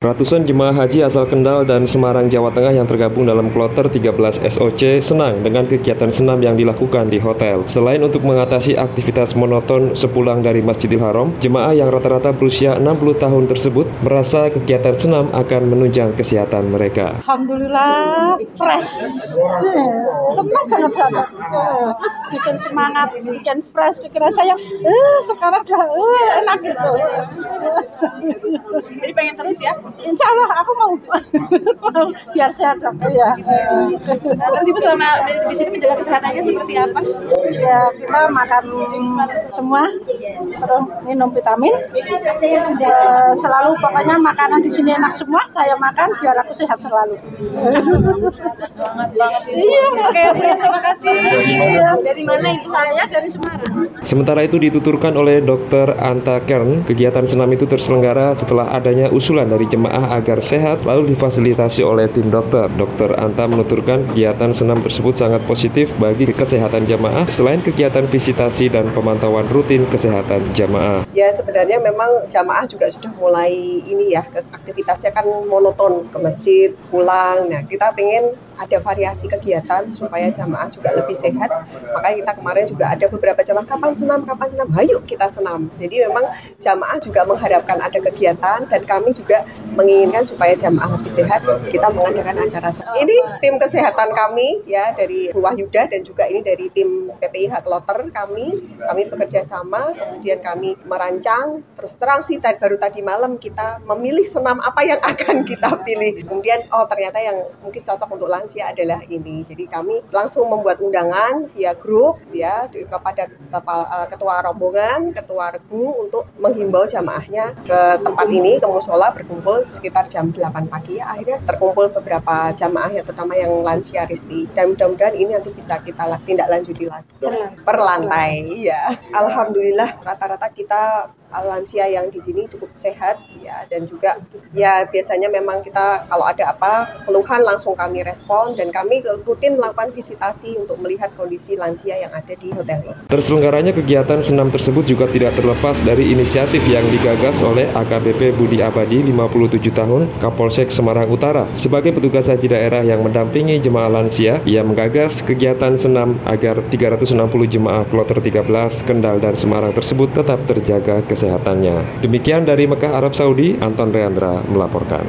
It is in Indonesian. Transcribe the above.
Ratusan jemaah haji asal Kendal dan Semarang, Jawa Tengah yang tergabung dalam kloter 13 SOC senang dengan kegiatan senam yang dilakukan di hotel. Selain untuk mengatasi aktivitas monoton sepulang dari Masjidil Haram, jemaah yang rata-rata berusia 60 tahun tersebut merasa kegiatan senam akan menunjang kesehatan mereka. Alhamdulillah fresh, senang banget banget, bikin semangat, bikin fresh pikiran saya. Eh, sekarang udah eh, enak gitu. Jadi pengen terus ya? Insya Allah aku mau, mau biar sehat dong. Ya. Nah, terus ibu selama di, sini menjaga kesehatannya seperti apa? ya kita makan semua, terus minum vitamin. Eh, selalu pokoknya makanan di sini enak semua. Saya makan biar aku sehat selalu. Semangat banget ibu. Iya. Oke, terima kasih. Dari mana ibu? Saya dari Semarang. Sementara itu dituturkan oleh Dr. Anta Kern, kegiatan senam itu terselenggara setelah adanya usulan dari jemaah agar sehat lalu difasilitasi oleh tim dokter. Dr. Anta menuturkan kegiatan senam tersebut sangat positif bagi kesehatan jamaah selain kegiatan visitasi dan pemantauan rutin kesehatan jamaah. Ya sebenarnya memang jamaah juga sudah mulai ini ya aktivitasnya kan monoton ke masjid pulang. Nah kita pengen ada variasi kegiatan supaya jamaah juga lebih sehat. Makanya kita kemarin juga ada beberapa jamaah kapan senam kapan senam, ayo kita senam. Jadi memang jamaah juga mengharapkan ada kegiatan dan kami juga menginginkan supaya jamaah lebih sehat. Kita mengadakan acara senam. Ini tim kesehatan kami ya dari Bu Wahyuda dan juga ini dari tim PPIH Kloter kami. Kami bekerja sama, kemudian kami merancang. Terus terang sih tadi- baru tadi malam kita memilih senam apa yang akan kita pilih. Kemudian oh ternyata yang mungkin cocok untuk lansia adalah ini. Jadi kami langsung membuat undangan via grup ya kepada eh, ketua rombongan, ketua regu untuk menghimbau jamaahnya ke tempat ini ke musola berkumpul sekitar jam 8 pagi ya. Akhirnya terkumpul beberapa jamaah ya terutama yang lansia Risti dan mudah-mudahan ini nanti bisa kita tindak lanjuti lagi per lantai ya. Alhamdulillah rata-rata kita lansia yang di sini cukup sehat ya dan juga ya biasanya memang kita kalau ada apa keluhan langsung kami respon dan kami rutin melakukan visitasi untuk melihat kondisi lansia yang ada di hotel ini. Terselenggaranya kegiatan senam tersebut juga tidak terlepas dari inisiatif yang digagas oleh AKBP Budi Abadi 57 tahun Kapolsek Semarang Utara. Sebagai petugas haji daerah yang mendampingi jemaah lansia, ia menggagas kegiatan senam agar 360 jemaah kloter 13 Kendal dan Semarang tersebut tetap terjaga kesehatannya. Demikian dari Mekah Arab Saudi, Anton Reandra melaporkan.